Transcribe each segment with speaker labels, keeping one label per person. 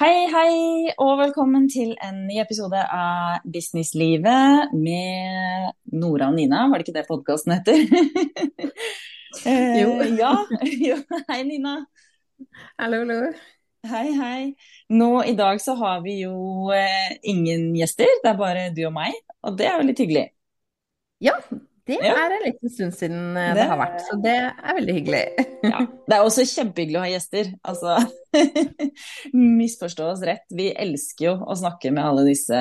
Speaker 1: Hei, hei, og velkommen til en ny episode av Businesslivet med Nora og Nina. Var det ikke det podkasten heter?
Speaker 2: jo.
Speaker 1: Eh, ja. jo. Hei, Nina.
Speaker 2: Hallo, hallo.
Speaker 1: Hei, hei. Nå i dag så har vi jo eh, ingen gjester, det er bare du og meg. Og det er jo litt hyggelig.
Speaker 2: Ja, det er en liten stund siden eh,
Speaker 1: Det-
Speaker 2: det har vært, så det er veldig hyggelig.
Speaker 1: Ja. Det er også kjempehyggelig å ha gjester. Altså, misforstå oss rett. Vi elsker jo å snakke med alle disse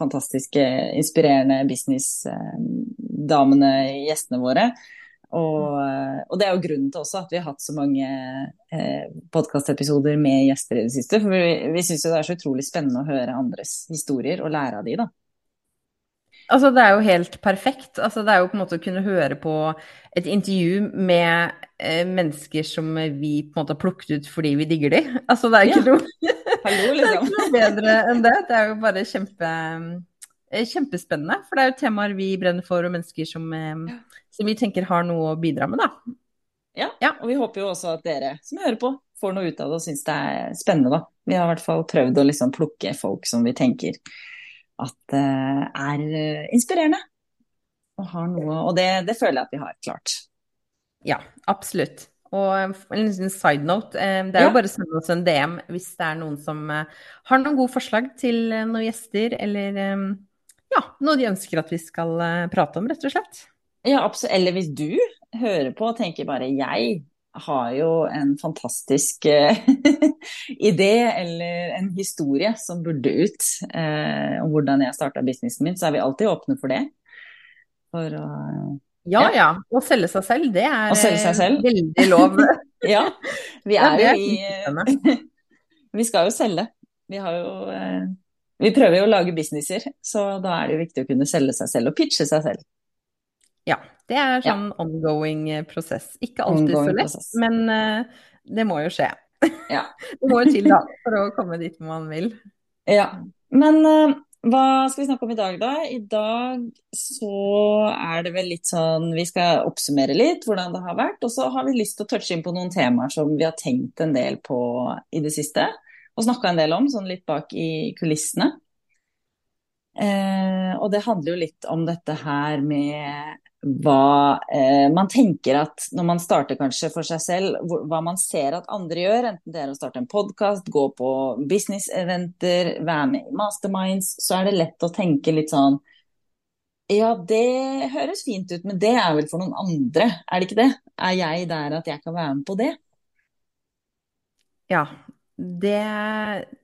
Speaker 1: fantastiske, inspirerende businessdamene, gjestene våre. Og, og det er jo grunnen til også at vi har hatt så mange eh, podkastepisoder med gjester i det siste. For vi, vi syns jo det er så utrolig spennende å høre andres historier og lære av de, da.
Speaker 2: Altså, det er jo helt perfekt. Altså, det er jo på en måte å kunne høre på et intervju med eh, mennesker som vi på en måte har plukket ut fordi vi digger de. Altså, det er ikke,
Speaker 1: Ja.
Speaker 2: noe,
Speaker 1: Hallo,
Speaker 2: det er
Speaker 1: liksom.
Speaker 2: ikke noe bedre enn det. Det er jo bare kjempe, eh, kjempespennende. For det er jo temaer vi brenner for, og mennesker som, ja. som vi tenker har noe å bidra med, da.
Speaker 1: Ja,
Speaker 2: Ja.
Speaker 1: og vi håper jo også at dere som hører på, får noe ut av det og syns det er spennende, da. Vi har i hvert fall prøvd å liksom plukke folk som vi tenker at det er eh, inspirerende. Og har noe Og det, det føler jeg at vi har klart.
Speaker 2: Ja, absolutt. Og en liten side note, eh, det er
Speaker 1: Ja.
Speaker 2: jo bare å sende oss en DM hvis det er noen som eh, har noen gode forslag til eh, noen gjester, eller eh, ja, noe de ønsker at vi skal eh, prate om, rett og slett.
Speaker 1: Ja, absolutt. Eller hvis du hører på og tenker bare jeg har jo en fantastisk eh, idé eller en historie som burde ut eh, om hvordan jeg starta businessen min, så er vi alltid åpne for det. For å
Speaker 2: Ja,
Speaker 1: Ja.
Speaker 2: ja. Å selge seg selv, det er
Speaker 1: seg
Speaker 2: eh,
Speaker 1: selv.
Speaker 2: veldig lov.
Speaker 1: Ja, vi er jo i. Vi skal jo selge. Vi har jo eh, Vi prøver jo å lage businesser, så da er det jo viktig å kunne selge seg selv og pitche seg selv.
Speaker 2: Ja, det er sånn ongoing eh, prosess. Ikke alltid så lett,
Speaker 1: prosess.
Speaker 2: men uh, det må jo skje.
Speaker 1: Ja.
Speaker 2: Det må jo til, da, for å komme dit man vil.
Speaker 1: ja. Men uh, hva skal vi snakke om i dag, da? I dag så er det vel litt sånn Vi skal oppsummere litt hvordan det har vært, og så har vi lyst til å touche inn på noen temaer som vi har tenkt en del på i det siste. Og snakka en del om, sånn litt bak i kulissene. Eh, og det handler jo litt om dette her med hva eh, man tenker at når man starter kanskje for seg selv, hva man ser at andre gjør, enten det er å starte en podkast, gå på business-eventer, være med i masterminds, så er det lett å tenke litt sånn Ja, det høres fint ut, men det er vel for noen andre, er det ikke det? Er jeg der at jeg kan være med på det?
Speaker 2: Ja, det,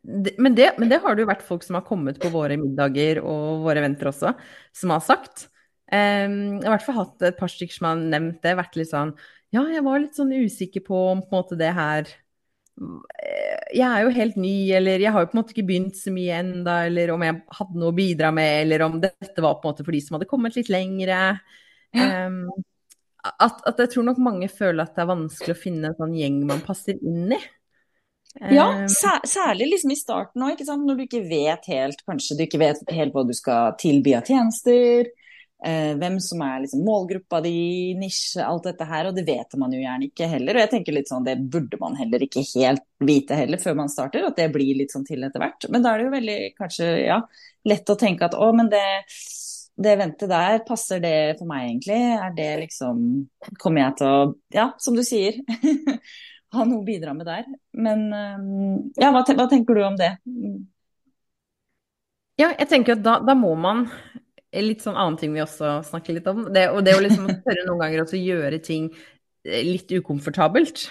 Speaker 2: det, men det Men det har det jo vært folk som har kommet på våre middager og våre eventer også, som har sagt. Em, jeg har i hvert fall hatt et par stykker som har nevnt det, vært litt sånn Ja, jeg var litt sånn usikker på om på en måte det her eh, Jeg er jo helt ny, eller jeg har jo på en måte ikke begynt så mye enda, eller om jeg hadde noe å bidra med, eller om dette var på en måte for de som hadde kommet litt lengre. Um, at, at jeg tror nok mange føler at det er vanskelig å finne en sånn gjeng man passer inn i.
Speaker 1: Ja, særlig liksom i starten òg, når du ikke vet helt, kanskje du ikke vet helt hva du skal tilby av tjenester, hvem som er liksom målgruppa di, nisje, alt dette her, og det vet man jo gjerne ikke heller. Og jeg tenker litt sånn, det burde man heller ikke helt vite heller før man starter, at det blir litt sånn til etter hvert. Men da er det jo veldig kanskje, ja, lett å tenke at å, men det, det ventet der, passer det for meg egentlig? Er det liksom, kommer jeg til å, ja, som du sier, ha noe å bidra med der. Men ja, hva, hva tenker du om det?
Speaker 2: Ja, jeg tenker at da, da må man Litt sånn annen ting vi også snakker litt om. Det, og det å liksom tørre noen ganger også gjøre ting eh, litt ukomfortabelt.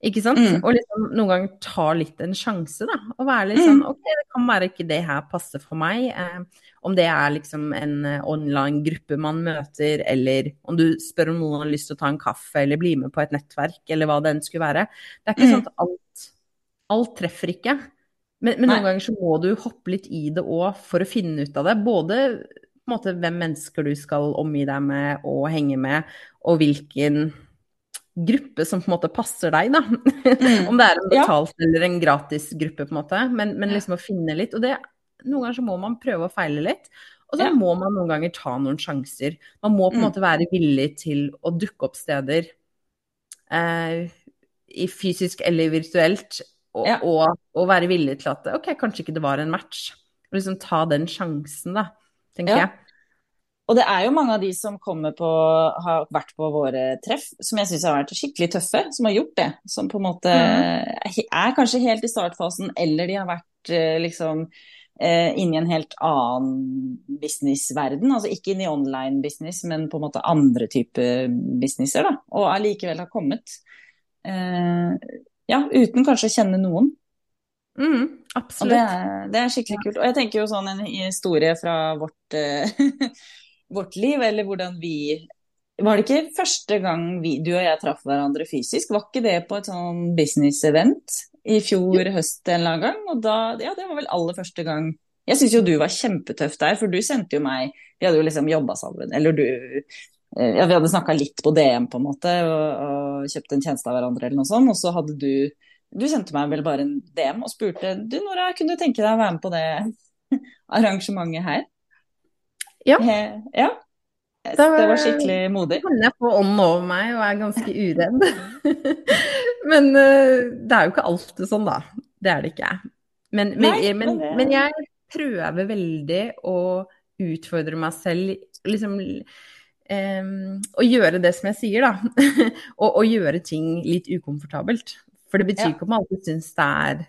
Speaker 2: Ikke sant?
Speaker 1: Mm.
Speaker 2: Og liksom noen ganger ta litt en sjanse, da. Og være litt sånn OK, det kan være ikke det her passer for meg. Eh, om det er liksom en eh, online gruppe man møter, eller om du spør om noen har lyst til å ta en kaffe, eller bli med på et nettverk, eller hva det enn skulle være. Det er ikke
Speaker 1: Mm.
Speaker 2: sånn at alt, alt treffer ikke. Men, men noen ganger så må du hoppe litt i det òg for å finne ut av det. Både måte hvem mennesker du skal omgi deg med og henge med, og hvilken gruppe som på en måte passer deg, da. Om det er en
Speaker 1: Ja.
Speaker 2: betalt eller en gratis gruppe, på en måte. Men, men liksom å finne litt. Og det, noen ganger så må man prøve å feile litt. Og så
Speaker 1: Ja.
Speaker 2: må man noen ganger ta noen sjanser. Man må på en
Speaker 1: Mm.
Speaker 2: måte være villig til å dukke opp steder eh, i fysisk eller virtuelt og,
Speaker 1: Ja.
Speaker 2: og, og være villig til at ok, kanskje ikke det var en match. Og liksom ta den sjansen, da, tenker
Speaker 1: Ja.
Speaker 2: jeg.
Speaker 1: Og det er jo mange av de som kommer på, har vært på våre treff, som jeg syns har vært skikkelig tøffe, som har gjort det. Som på en måte
Speaker 2: mm.
Speaker 1: er kanskje helt i startfasen, eller de har vært eh, liksom inn i en helt annen businessverden. Altså ikke inn i online business, men på en måte andre type businesser, da. Og allikevel har kommet. Eh, ja, uten kanskje å kjenne noen. Og
Speaker 2: absolutt.
Speaker 1: det er, det er skikkelig kult. Og jeg tenker jo sånn en historie fra vårt, eh, vårt liv, eller hvordan vi Var det ikke første gang vi, du og jeg traff hverandre fysisk? Var ikke det på et sånn business-event i fjor høst en eller annen gang? Og da, ja, det var vel aller første gang. Jeg syns jo du var kjempetøff der, for du sendte jo meg Vi hadde jo liksom jobba sammen, eller du eh, Ja, vi hadde snakka litt på DM, på en måte, og, og kjøpt en tjeneste av hverandre eller noe sånt, og så hadde du du sendte meg vel bare en DM og spurte du Nora, kunne du tenke deg å være med på det arrangementet her?
Speaker 2: Ja.
Speaker 1: He, ja.
Speaker 2: Da-
Speaker 1: Det var skikkelig modig.
Speaker 2: kan jeg få ånden over meg og er ganske uredd. men eh, det er jo ikke alltid sånn, da. Det er det ikke. Men, men,
Speaker 1: Nei,
Speaker 2: men,
Speaker 1: men det-
Speaker 2: men jeg prøver veldig å utfordre meg selv, liksom em, Å gjøre det som jeg sier, da. og, og gjøre ting litt ukomfortabelt. For det betyr
Speaker 1: Ja.
Speaker 2: ikke om man alltid syns det er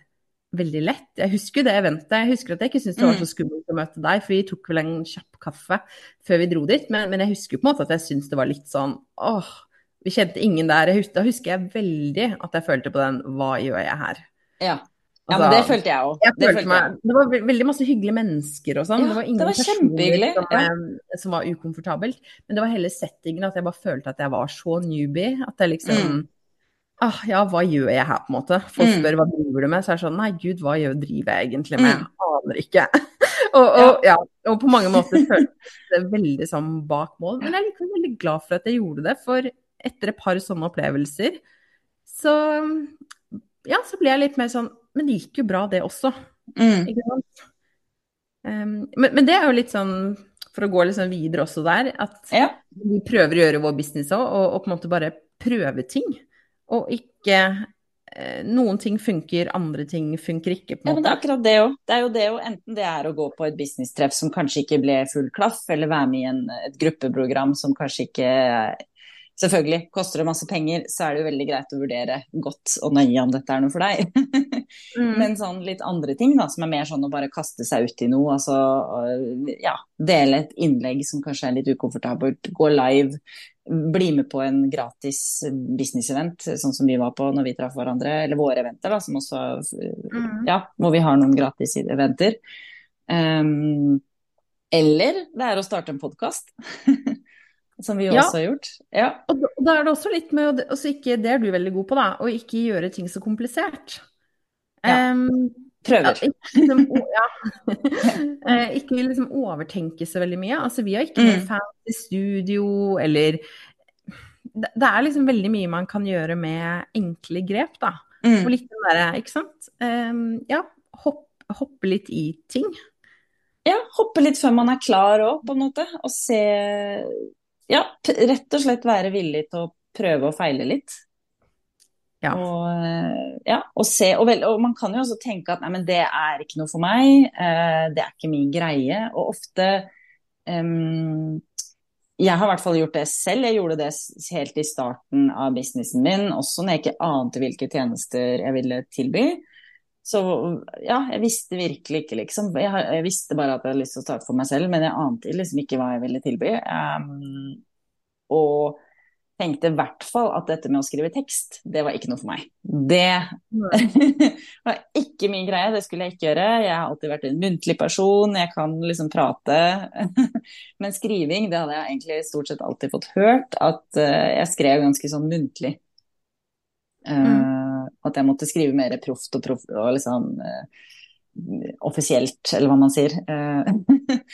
Speaker 2: veldig lett. Jeg husker det eventet. Jeg husker at jeg ikke syntes det var
Speaker 1: Mm.
Speaker 2: så skummelt å møte deg, for vi tok vel en kjapp kaffe før vi dro dit. Men, men jeg husker på en måte at jeg syntes det var litt sånn åh, vi kjente ingen der. Jeg hus- Da husker jeg veldig at jeg følte på den hva gjør jeg her?
Speaker 1: Ja. ja,
Speaker 2: Altså,
Speaker 1: men det følte jeg òg.
Speaker 2: Det, det var veldig masse hyggelige mennesker og sånn.
Speaker 1: Ja,
Speaker 2: det var
Speaker 1: det
Speaker 2: ingen
Speaker 1: var
Speaker 2: personer som,
Speaker 1: ja.
Speaker 2: eh, som var ukomfortabelt. Men det var hele settingen at jeg bare følte at jeg var så newbie. At jeg liksom
Speaker 1: Mm.
Speaker 2: Ah, Ja, hva gjør jeg her, på en måte? Folk
Speaker 1: Mm.
Speaker 2: spør hva driver du med? Så er det sånn Nei, gud, hva gjør, driver jeg egentlig med? Jeg aner ikke. og, og, ja. og på mange måter føles det veldig sånn bak mål. Men jeg er likevel veldig glad for at jeg gjorde det, for etter et par sånne opplevelser, så ja, så ble jeg litt mer sånn Men det gikk jo bra, det også.
Speaker 1: Mm.
Speaker 2: Ikke sant? Um, men, men det er jo litt sånn, for å gå litt sånn videre også der, at
Speaker 1: Ja.
Speaker 2: vi prøver å gjøre vår business òg, og, og på en måte bare prøve ting. Og ikke eh, Noen ting funker, andre ting funker ikke, på en måte.
Speaker 1: Ja, men det er akkurat det òg. Det er jo det òg. Enten det er å gå på et businesstreff som kanskje ikke ble full klaff, eller være med i en, et gruppeprogram som kanskje ikke Selvfølgelig, koster det masse penger, så er det jo veldig greit å vurdere godt og nøye om dette er noe for deg.
Speaker 2: Mm.
Speaker 1: Men sånn litt andre ting, da, som er mer sånn å bare kaste seg ut i noe. Altså øh, ja, dele et innlegg som kanskje er litt ukomfortabelt. Gå live. Bli med på en gratis business-event, sånn som vi var på når vi traff hverandre. Eller våre eventer, da, som også
Speaker 2: Mm.
Speaker 1: Ja, hvor vi har noen gratis eventer. Um, eller det er å starte en podkast. som vi også har gjort. Ja.
Speaker 2: Og da, er det også litt med å også ikke, Det er du veldig god på, da, å ikke gjøre ting så komplisert.
Speaker 1: Ja.
Speaker 2: Um,
Speaker 1: Prøver.
Speaker 2: Ja, ikke, liksom, ja. Eh, ikke liksom overtenke så veldig mye. Altså, vi har ikke noe
Speaker 1: Mm.
Speaker 2: fancy studio eller det, er liksom veldig mye man kan gjøre med enkle grep, da. Og
Speaker 1: Mm.
Speaker 2: litt den derre, ikke sant. Um, ja, hopp, hoppe litt i ting.
Speaker 1: Ja, hoppe litt før man er klar òg, på en måte. Og se Ja, rett og slett være villig til å prøve og feile litt.
Speaker 2: Ja.
Speaker 1: Og, eh, ja, og se. Og, vel, og man kan jo også tenke at nei, men det er ikke noe for meg. eh, det er ikke min greie. Og ofte um, Jeg har i hvert fall gjort det selv. Jeg gjorde det helt i starten av businessen min, også når jeg ikke ante hvilke tjenester jeg ville tilby. Så ja, jeg visste virkelig ikke, liksom. Jeg, jeg visste bare at jeg hadde lyst til å starte for meg selv, men jeg ante liksom ikke hva jeg ville tilby. Um, og tenkte i hvert fall at dette med å skrive tekst, det var ikke noe for meg. Det var ikke min greie, det skulle jeg ikke gjøre. Jeg har alltid vært en muntlig person, jeg kan liksom prate. Men skriving, det hadde jeg egentlig stort sett alltid fått hørt, at eh, jeg skrev ganske sånn muntlig. Eh, At jeg måtte skrive mer proft og, prof, og liksom eh, offisielt, eller hva man sier. Eh,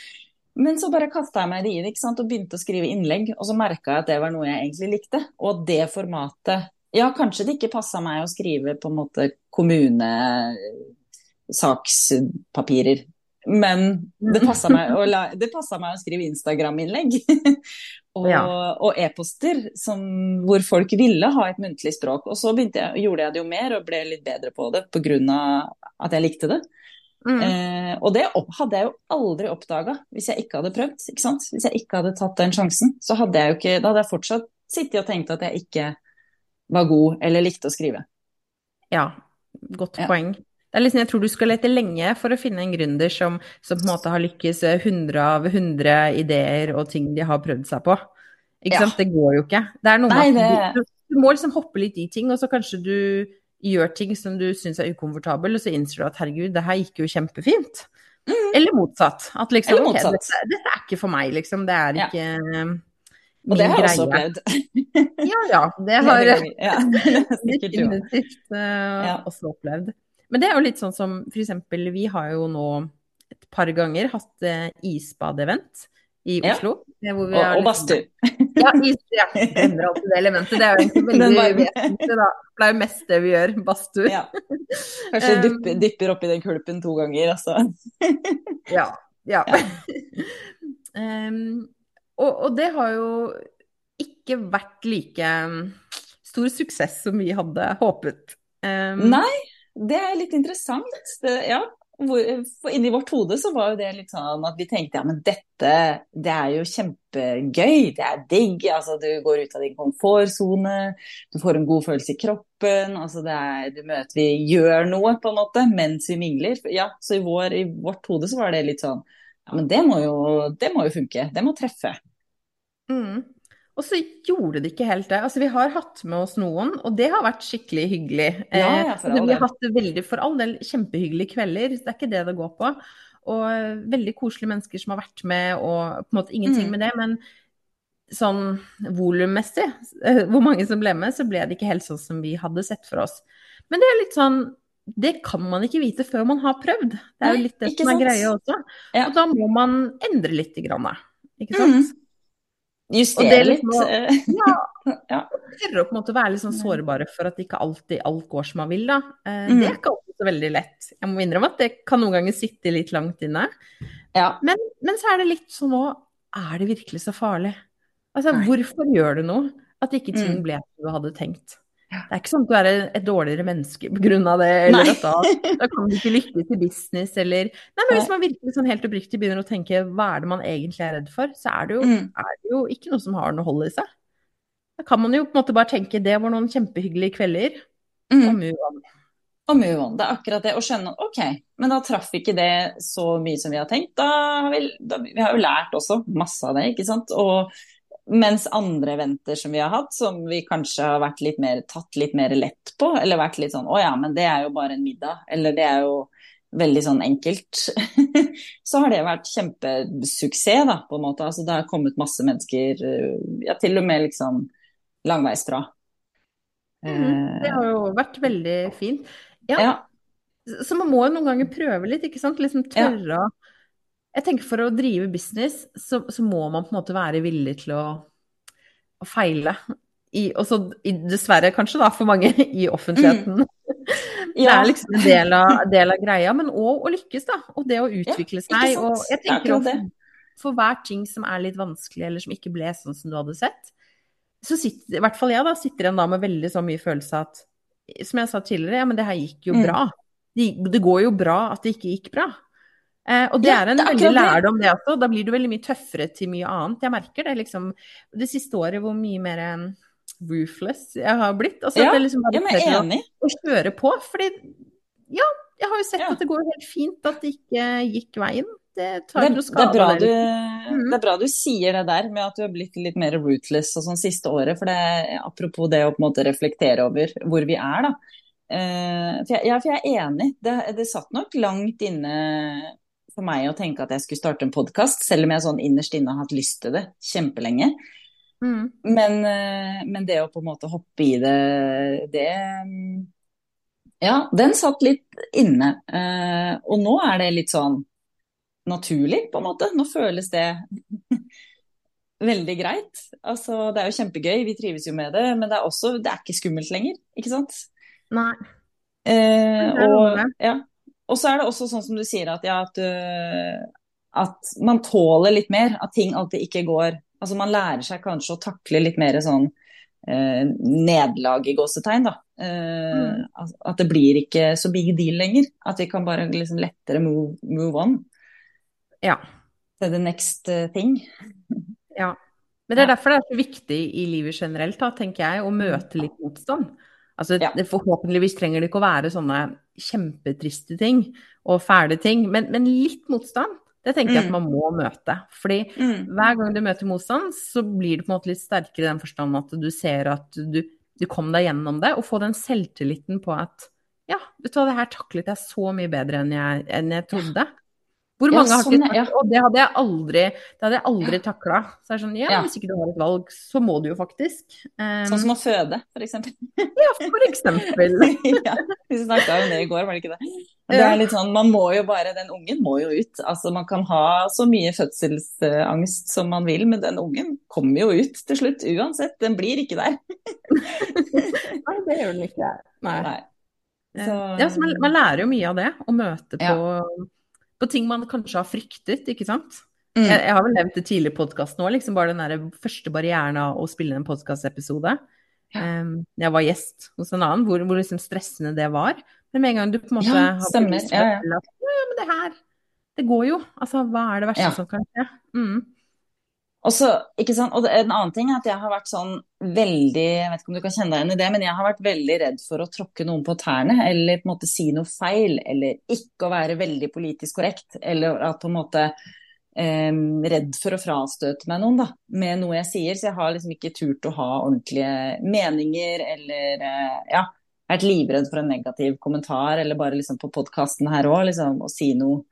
Speaker 1: Men så bare kasta jeg meg det ikke sant? og begynte å skrive innlegg, og så merka jeg at det var noe jeg egentlig likte. Og det formatet Ja, kanskje det ikke passa meg å skrive på en måte kommunesakspapirer, Men det passa meg, meg, å skrive Instagram-innlegg. og, ja. e-poster hvor folk ville ha et muntlig språk. Og så jeg, gjorde jeg det jo mer og ble litt bedre på det pga. at jeg likte det. Mm. Eh, og det hadde jeg jo aldri oppdaga hvis jeg ikke hadde prøvd. Ikke hvis jeg ikke hadde tatt den sjansen, så hadde jeg jo ikke, da hadde jeg fortsatt sittet og tenkt at jeg ikke var god eller likte å skrive.
Speaker 2: Ja, godt ja. poeng. Det liksom, jeg tror du skal lete lenge for å finne en gründer som, som, på en måte har lykkes 100 av 100 ideer og ting de har prøvd seg på. Ikke ja. sant? Det går jo ikke. Er Nei, det... du, du, må liksom hoppe litt i ting, og så kanskje du gjør ting som du syns er ukomfortabel, og så innser du at herregud, det her gikk jo kjempefint. Mm. Eller motsatt. At liksom, Eller motsatt. Okay, dette, dette, er ikke for meg, liksom. Det er ikke ja. greie. Og det har jeg også opplevd. ja, ja. Det har jeg ja, definitivt uh, ja. også opplevd. Men det er jo litt sånn som for eksempel, vi har jo nå et par ganger hatt uh, isbadevent i Oslo.
Speaker 1: Ja. og, og badstue.
Speaker 2: ja, is, ja, glemmer alltid det elementet. Det er jo egentlig veldig vesentlig, da. Det er jo mest det vi gjør, badstue. Ja.
Speaker 1: Kanskje um, dypper, dypper oppi den kulpen to ganger, altså.
Speaker 2: ja. Ja. um, og, og, det har jo ikke vært like stor suksess som vi hadde håpet.
Speaker 1: Um, Nei, det er litt interessant. Det, ja, for inni vårt hode så var jo det litt sånn at vi tenkte ja, men dette det er jo kjempegøy, det er digg. Altså du går ut av din komfortsone, du får en god følelse i kroppen. altså er, du møter, Vi gjør noe på en måte mens vi mingler. Ja, Så i, vår, i vårt hode så var det litt sånn ja, men det må jo, det må jo funke. Det må treffe.
Speaker 2: Mm. Og så gjorde det ikke helt det. Altså, vi har hatt med oss noen, og det har vært skikkelig hyggelig. Ja, ja, eh, vi har hatt veldig, for all del kjempehyggelige kvelder, det er ikke det det går på. Og veldig koselige mennesker som har vært med, og på en måte ingenting mm. med det. Men sånn volummessig, eh, hvor mange som ble med, så ble det ikke helt sånn som vi hadde sett for oss. Men det er litt sånn det kan man ikke vite før man har prøvd. Det er jo litt det som er greia også. Ja. Og da må man endre litt. Grann, ikke sant? Mm.
Speaker 1: Justere litt.
Speaker 2: Liksom, ja. ja. Tørre å på en måte være litt sånn sårbare for at ikke alltid alt går som man vil, da. Eh, mm. Det er ikke alltid så veldig lett. Jeg må innrømme at det kan noen ganger sitte litt langt inne. Ja. Men, men, så er det litt sånn òg Er det virkelig så farlig? Altså, Nei. hvorfor gjør du noe? At ikke ting mm. ble som du hadde tenkt. Det er ikke sånn at du er et dårligere menneske pga. det, eller at da, da, kan du ikke lykkes i business, eller Nei, men hvis man virkelig sånn helt oppriktig begynner å tenke hva er det man egentlig er redd for, så er det jo, mm. er det jo ikke noe som har noe hold i seg. Da kan man jo på en måte bare tenke det var noen kjempehyggelige kvelder, mm. og move on.
Speaker 1: Og move on. Det er akkurat det. Å skjønne OK, men da traff ikke det så mye som vi har tenkt. Da har vi, da, vi har jo lært også masse av det, ikke sant. Og mens andre eventer som vi har hatt, som vi kanskje har vært litt mer, tatt litt mer lett på, eller vært litt sånn å ja, men det er jo bare en middag, eller det er jo veldig sånn enkelt, så har det vært kjempesuksess, da, på en måte. Altså det har kommet masse mennesker, ja, til og med liksom langveisfra.
Speaker 2: Mm, det har jo vært veldig fint. Ja. ja. Så man må jo noen ganger prøve litt, ikke sant. Liksom tørre å ja jeg tenker For å drive business, så, så, må man på en måte være villig til å, å feile. I, også, dessverre kanskje da, for mange i offentligheten. Mm. Ja. Det er liksom en del av, del av greia, men òg å lykkes, da. Og det å utvikle ja, seg. Og jeg tenker også, for hver ting som er litt vanskelig, eller som ikke ble sånn som du hadde sett, så sitter i hvert fall jeg da, sitter en da med veldig så mye følelse at Som jeg sa tidligere, ja, men det her gikk jo mm. bra. Det, det går jo bra at det ikke gikk bra. Eh, og det ja, er en det er veldig lærdom, det også. Da blir du veldig mye tøffere til mye annet. Jeg merker det liksom det siste året hvor mye mer um, roofless jeg har blitt. Altså, ja, at jeg liksom bare ja, enig. Å, å kjøre på. Fordi ja, jeg har jo sett ja. at det går helt fint at det ikke gikk veien. Det tar ikke skade.
Speaker 1: Det er, du, mm. det er, bra du, sier det der med at du har blitt litt mer rootless og sånn siste året. For det, apropos det å på en måte reflektere over hvor vi er, da. Uh, for, jeg, ja, for jeg er enig. Det, det satt nok langt inne for meg å tenke at jeg skulle starte en podkast, selv om jeg sånn innerst inne har hatt lyst til det kjempelenge. Mm. Men, eh, men, det å på en måte hoppe i det, det Ja, den satt litt inne. Eh, og nå er det litt sånn naturlig, på en måte. Nå føles det veldig greit. Altså, det er jo kjempegøy, vi trives jo med det, men det er også Det er ikke skummelt lenger, ikke sant?
Speaker 2: Nei.
Speaker 1: Eh, og, ja, og så er det også sånn som du sier, at, ja, at, du, at man tåler litt mer. At ting alltid ikke går Altså man lærer seg kanskje å takle litt mer sånn eh, nederlag i gåsetegn, da. Eh, mm. At det blir ikke så big deal lenger. At vi kan bare liksom lettere move, move on.
Speaker 2: Ja.
Speaker 1: Til the next thing.
Speaker 2: Ja. Men det er derfor det er så viktig i livet generelt, da, tenker jeg, å møte litt motstand. Altså, ja. Forhåpentligvis trenger det ikke å være sånne kjempetriste ting og fæle ting, men, men litt motstand, det tenker jeg at mm. man må møte. Fordi mm. hver gang du møter motstand, så blir du på en måte litt sterkere i den forstand at du ser at du, du kom deg gjennom det, og få den selvtilliten på at ja, vet du hva, det her taklet jeg så mye bedre enn jeg, enn jeg trodde. Hvor mange ja, sånn, har ikke ja. Og det hadde jeg aldri, hadde jeg aldri takla. Så er sånn, ja, ja, hvis ikke du har et valg, så må du jo faktisk.
Speaker 1: Um, sånn som å føde, eksempel.
Speaker 2: ja, for eksempel.
Speaker 1: ja, vi snakka jo om det i går, var det ikke det? Det er litt sånn, Man må jo bare, den ungen må jo ut. Altså Man kan ha så mye fødselsangst som man vil, men den ungen kommer jo ut til slutt uansett. Den blir ikke der.
Speaker 2: Nei, det gjør den ikke. Nei. Nei. Så... Ja, så man, man, lærer jo mye av det, å møte på på ting man kanskje har fryktet, ikke sant. Mm. Jeg, jeg, har vel nevnt det tidlig i podkasten òg, liksom bare den der første barrieren av å spille en podkastepisode. Ja. Um, jeg var gjest hos en annen, hvor, hvor liksom stressende det var. Men med en gang du på en måte
Speaker 1: ja, har stemmer. Ja,
Speaker 2: ja. At, ja, men det her, det går jo. Altså, hva er det verste som kan skje? Mm.
Speaker 1: Og så, ikke sant, og En annen ting er at jeg har vært sånn veldig jeg vet ikke om du kan kjenne deg igjen i det, men jeg har vært veldig redd for å tråkke noen på tærne eller på en måte si noe feil. Eller ikke å være veldig politisk korrekt. Eller at på en måte eh, redd for å frastøte meg noen da, med noe jeg sier. Så jeg har liksom ikke turt å ha ordentlige meninger eller eh, ja, vært livredd for en negativ kommentar. Eller bare liksom på podkasten her òg, liksom å si noe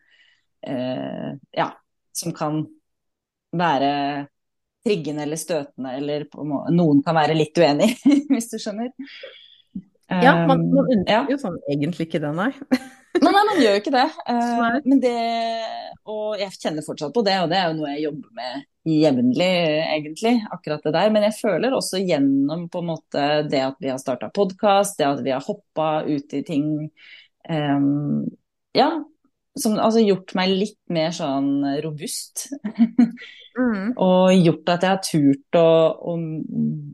Speaker 1: eh, ja, som kan være triggende eller støtende, eller noen kan være litt uenig, hvis du skjønner.
Speaker 2: Ja, man, man um, ja. jo sånn egentlig ikke det, nei.
Speaker 1: nei, nei, man gjør jo ikke det. Uh, men det Og jeg kjenner fortsatt på det, og det er jo noe jeg jobber med jevnlig, egentlig, akkurat det der. Men jeg føler også gjennom på en måte det at vi har starta podkast, det at vi har hoppa ut i ting um, Ja, som altså gjort meg litt mer sånn robust. mm. Og gjort at jeg har turt å, å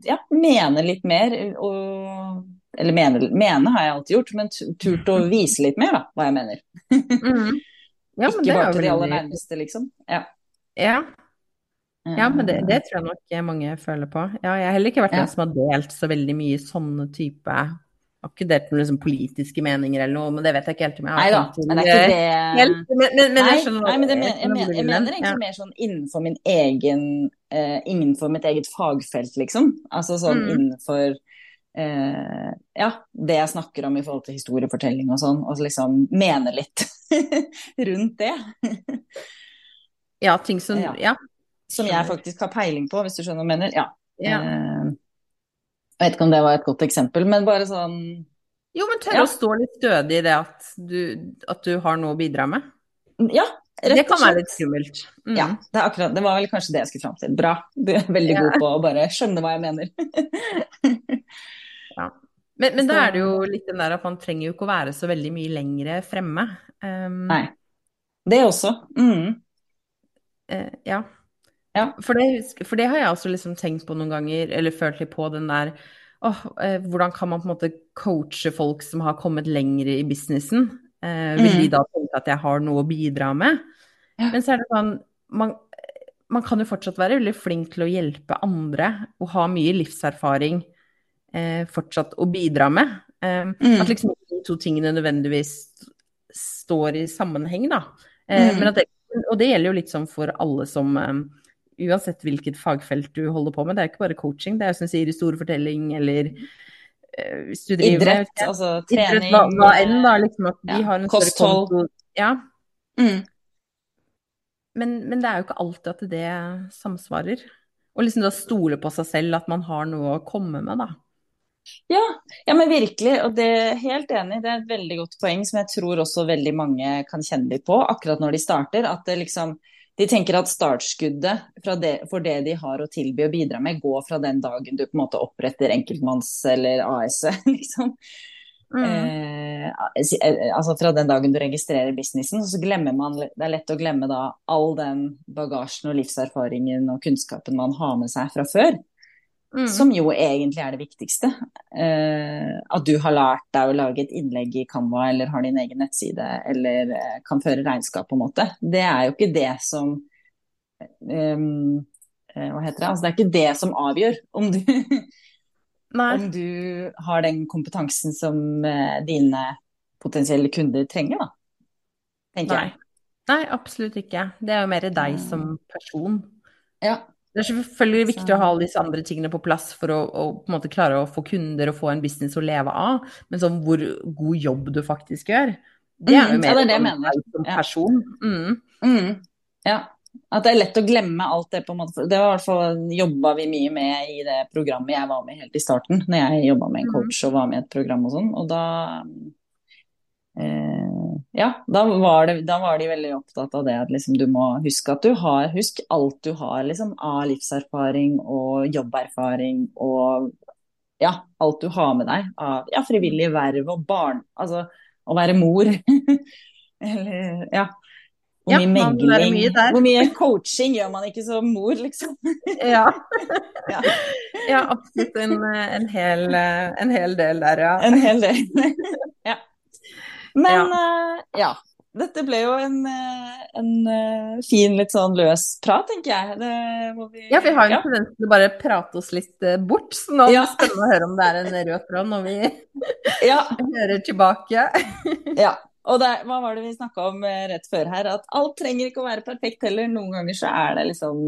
Speaker 1: ja, mene litt mer. Og, eller mene, mene, har jeg alltid gjort, men turt å vise litt mer, da, hva jeg mener. mm. ja, men Ikke bare til de aller nærmeste, liksom. Ja.
Speaker 2: ja. Ja, men det, det, tror jeg nok mange føler på. Ja, jeg har heller ikke vært den som har delt så veldig mye sånne type har ikke delt noen liksom, politiske meninger eller noe, men det vet jeg ikke helt om jeg har
Speaker 1: Nei da, men det er ikke det
Speaker 2: helt, men, men, men,
Speaker 1: jeg Nei, men det, jeg, jeg, jeg, mener egentlig ja. mer sånn innenfor min egen uh, Innenfor mitt eget fagfelt, liksom. Altså sånn mm. innenfor uh, ja, det jeg snakker om i forhold til historiefortelling og sånn, og liksom mene litt rundt det.
Speaker 2: ja, ting som ja. ja.
Speaker 1: Som jeg faktisk har peiling på, hvis du skjønner hva jeg mener. Ja. ja. Uh, jeg vet ikke om det var et godt eksempel, men bare sånn
Speaker 2: Jo, men tørre ja. å stå litt stødig i det at du, at du, har noe å bidra med?
Speaker 1: Ja,
Speaker 2: rett og slett. Det kan være litt skummelt.
Speaker 1: Mm. Ja, det, akkurat, det, var vel kanskje det jeg skulle fram til. Bra. Du er veldig ja. god på å bare skjønne hva jeg mener.
Speaker 2: ja. Men, men da er det jo litt den der at man trenger jo ikke å være så veldig mye lengre fremme. Um,
Speaker 1: Nei. Det også. Mm.
Speaker 2: Uh, ja. Ja, for det, for det, har jeg også liksom tenkt på noen ganger, eller følt litt på den der åh, eh, Hvordan kan man på en måte coache folk som har kommet lenger i businessen? Eh, vil de mm. da tenke at jeg har noe å bidra med? Ja. Men så er det sånn man, man, kan jo fortsatt være veldig flink til å hjelpe andre og ha mye livserfaring eh, fortsatt å bidra med. Eh, mm. At liksom de to tingene nødvendigvis står i sammenheng, da. Eh, mm. det, og det gjelder jo litt sånn for alle som eh, uansett hvilket fagfelt du holder på med. Det er ikke bare coaching, det er som du sier historiefortelling eller uh, hvis du driver
Speaker 1: Idrett, med, altså trening.
Speaker 2: Idrett, hva, hva enn, da. Liksom at vi ja, har en
Speaker 1: kosthold.
Speaker 2: Ja. Mm. Men, men, det er jo ikke alltid at det samsvarer. Og liksom da stole på seg selv, at man har noe å komme med, da.
Speaker 1: Ja, ja, men virkelig. Og det er helt enig. Det er et veldig godt poeng som jeg tror også veldig mange kan kjenne litt på akkurat når de starter. At det liksom de tenker at startskuddet det, for det de har å tilby og bidra med, går fra den dagen du på en måte oppretter enkeltmanns- eller AS-et, liksom. Mm. Eh, altså fra den dagen du registrerer businessen, så glemmer man Det er lett å glemme da all den bagasjen og livserfaringen og kunnskapen man har med seg fra før. Mm. Som jo egentlig er det viktigste. Eh, at du har lært deg å lage et innlegg i Canva eller har din egen nettside eller eh, kan føre regnskap på en måte. Det er jo ikke det som eh, Hva heter det? Altså, det er ikke det som avgjør om du, om du har den kompetansen som eh, dine potensielle kunder trenger, da. Tenker
Speaker 2: Nei. jeg. Nei, absolutt ikke. Det er jo mer deg som person.
Speaker 1: Ja.
Speaker 2: Det er selvfølgelig viktig å ha alle disse andre tingene på plass for å, å på en måte klare å få kunder og få en business å leve av, men sånn hvor god jobb du faktisk gjør, det er jo
Speaker 1: mm,
Speaker 2: mer
Speaker 1: ja, det er det
Speaker 2: som person.
Speaker 1: Mm. Mm. Ja. At det er lett å glemme alt det på en måte. Det var i hvert fall jobba vi mye med i det programmet jeg var med helt i starten, når jeg jobba med en mm. coach og var med i et program og sånn. Og da eh, ja, da var, det, da var, de veldig opptatt av det at liksom, du må huske at du har Husk alt du har liksom, av livserfaring og jobberfaring og ja, alt du har med deg av ja, frivillig verv og barn. Altså å være mor. Eller ja. Hvor mye ja, megling, mye hvor mye coaching gjør man ikke som mor, liksom?
Speaker 2: ja. ja. ja. absolutt en, en, hel, en hel del der, ja.
Speaker 1: En hel del. ja. Men ja. Uh, ja. Dette ble jo en, eh, en uh, fin, litt sånn løs prat, tenker jeg.
Speaker 2: Vi, ja, vi har jo en tendens til å bare prate oss litt bort, så nå ja. blir det spennende å høre om det er en rød tråd når vi ja. hører tilbake.
Speaker 1: ja. Og det, hva var det vi snakka om rett før her? At alt trenger ikke å være perfekt heller. Noen ganger så er det liksom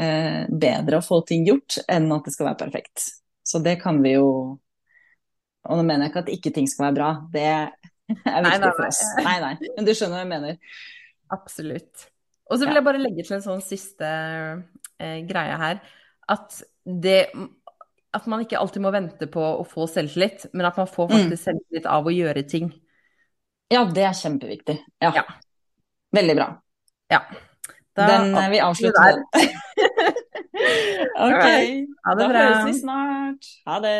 Speaker 1: eh, bedre å få ting gjort enn at det skal være perfekt. Så det kan vi jo Og nå mener jeg ikke at ikke ting skal være bra. Det er viktig for oss. Nei, nei. Men du skjønner hva jeg mener.
Speaker 2: Absolutt. Og så vil jeg bare legge til en sånn siste eh, greie her. At det At man ikke alltid må vente på å få selvtillit, men at man får faktisk mm. selvtillit av å gjøre ting.
Speaker 1: Ja, det er kjempeviktig. Ja. ja. Veldig bra.
Speaker 2: Ja.
Speaker 1: Da, den, vi avslutter den. ok.
Speaker 2: Ha det
Speaker 1: da
Speaker 2: bra.
Speaker 1: høres vi snart. Ha det.